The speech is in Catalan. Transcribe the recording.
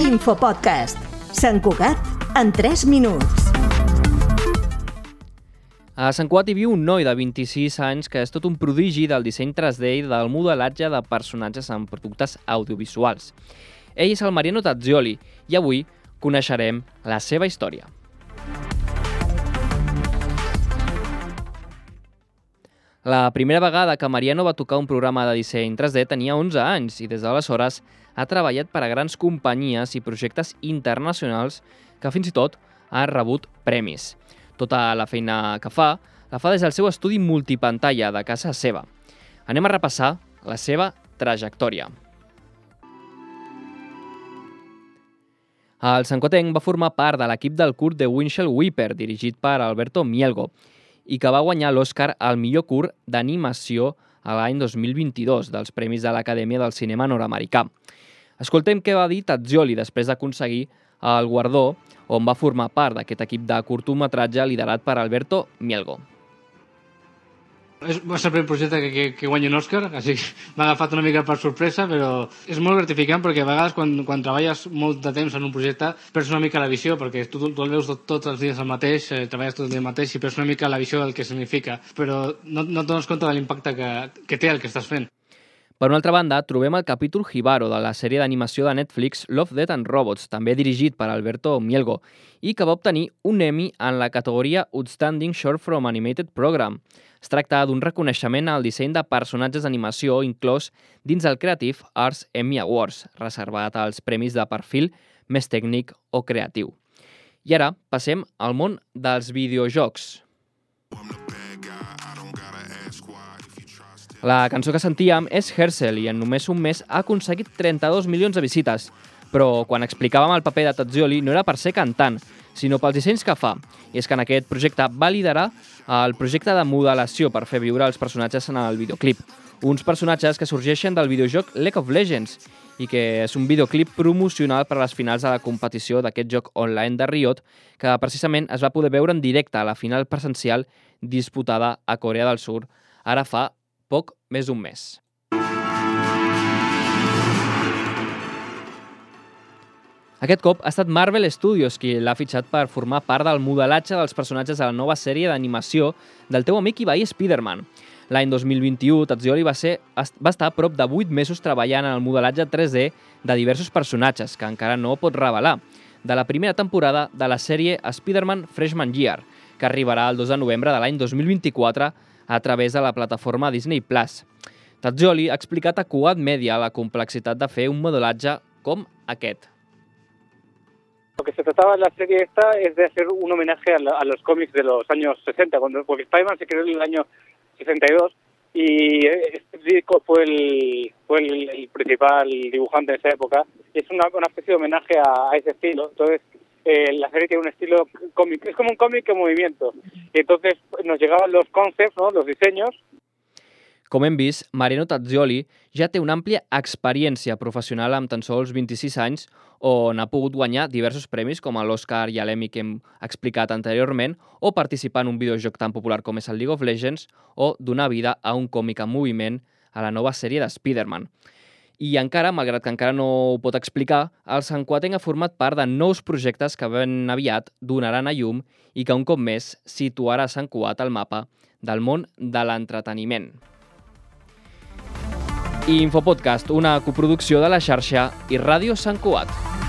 Infopodcast. Sant Cugat en 3 minuts. A Sant Cugat hi viu un noi de 26 anys que és tot un prodigi del disseny 3D i del modelatge de personatges en productes audiovisuals. Ell és el Mariano Tazzioli i avui coneixerem la seva història. La primera vegada que Mariano va tocar un programa de disseny 3D tenia 11 anys i des d'aleshores ha treballat per a grans companyies i projectes internacionals que fins i tot ha rebut premis. Tota la feina que fa la fa des del seu estudi multipantalla de casa seva. Anem a repassar la seva trajectòria. El Sancotenc va formar part de l'equip del curt de Winchell Weeper, dirigit per Alberto Mielgo, i que va guanyar l'Oscar al millor curt d'animació a l'any 2022 dels Premis de l'Acadèmia del Cinema Nord-Americà. Escoltem què va dir Tazzioli després d'aconseguir el guardó on va formar part d'aquest equip de curtometratge liderat per Alberto Mielgo. És, va ser el primer projecte que, que, que guanya un Òscar, així m'ha agafat una mica per sorpresa, però és molt gratificant perquè a vegades quan, quan treballes molt de temps en un projecte perds una mica la visió, perquè tu, tu el veus tot, tots els dies el mateix, eh, treballes tot el dia el mateix i perds una mica la visió del que significa, però no, no et dones compte de l'impacte que, que té el que estàs fent. Per una altra banda, trobem el capítol Hibaro de la sèrie d'animació de Netflix Love, Death and Robots, també dirigit per Alberto Mielgo, i que va obtenir un Emmy en la categoria Outstanding Short from Animated Program. Es tracta d'un reconeixement al disseny de personatges d'animació inclòs dins el Creative Arts Emmy Awards, reservat als premis de perfil més tècnic o creatiu. I ara passem al món dels videojocs. La cançó que sentíem és Herschel i en només un mes ha aconseguit 32 milions de visites. Però quan explicàvem el paper de Tazzioli no era per ser cantant, sinó pels dissenys que fa. I és que en aquest projecte va liderar el projecte de modelació per fer viure els personatges en el videoclip. Uns personatges que sorgeixen del videojoc League of Legends i que és un videoclip promocional per a les finals de la competició d'aquest joc online de Riot, que precisament es va poder veure en directe a la final presencial disputada a Corea del Sur ara fa poc més d'un mes. Aquest cop ha estat Marvel Studios qui l'ha fitxat per formar part del modelatge dels personatges de la nova sèrie d'animació del teu amic i veí Spider-Man. L'any 2021, Tazzioli va, ser, va estar a prop de 8 mesos treballant en el modelatge 3D de diversos personatges, que encara no pot revelar, de la primera temporada de la sèrie Spider-Man Freshman Year, que arribarà el 2 de novembre de l'any 2024 a través de la plataforma Disney+. Plus. Tazzioli ha explicat a Cugat Media la complexitat de fer un modelatge com aquest. Lo que se trataba en la serie esta es de hacer un homenaje a, la, a los cómics de los años 60, cuando, porque Spider-Man se creó en el año 62 y este disco fue el, fue el, el principal dibujante de esa época. Es una, una especie de homenaje a, a ese estilo. Entonces, eh, la serie tiene un estilo cómic, es como un cómic en movimiento. Y entonces nos llegaban los concepts, ¿no? los diseños. Com hem vist, Mariano Tazzioli ja té una àmplia experiència professional amb tan sols 26 anys on ha pogut guanyar diversos premis com l'Oscar i l'Emmy que hem explicat anteriorment o participar en un videojoc tan popular com és el League of Legends o donar vida a un còmic en moviment a la nova sèrie de Spider-Man. I encara, malgrat que encara no ho pot explicar, el Sant Quatenc ha format part de nous projectes que ben aviat donaran a llum i que un cop més situarà Sant Cuat al mapa del món de l'entreteniment. Infopodcast, una coproducció de la xarxa i Ràdio Sant Cuat.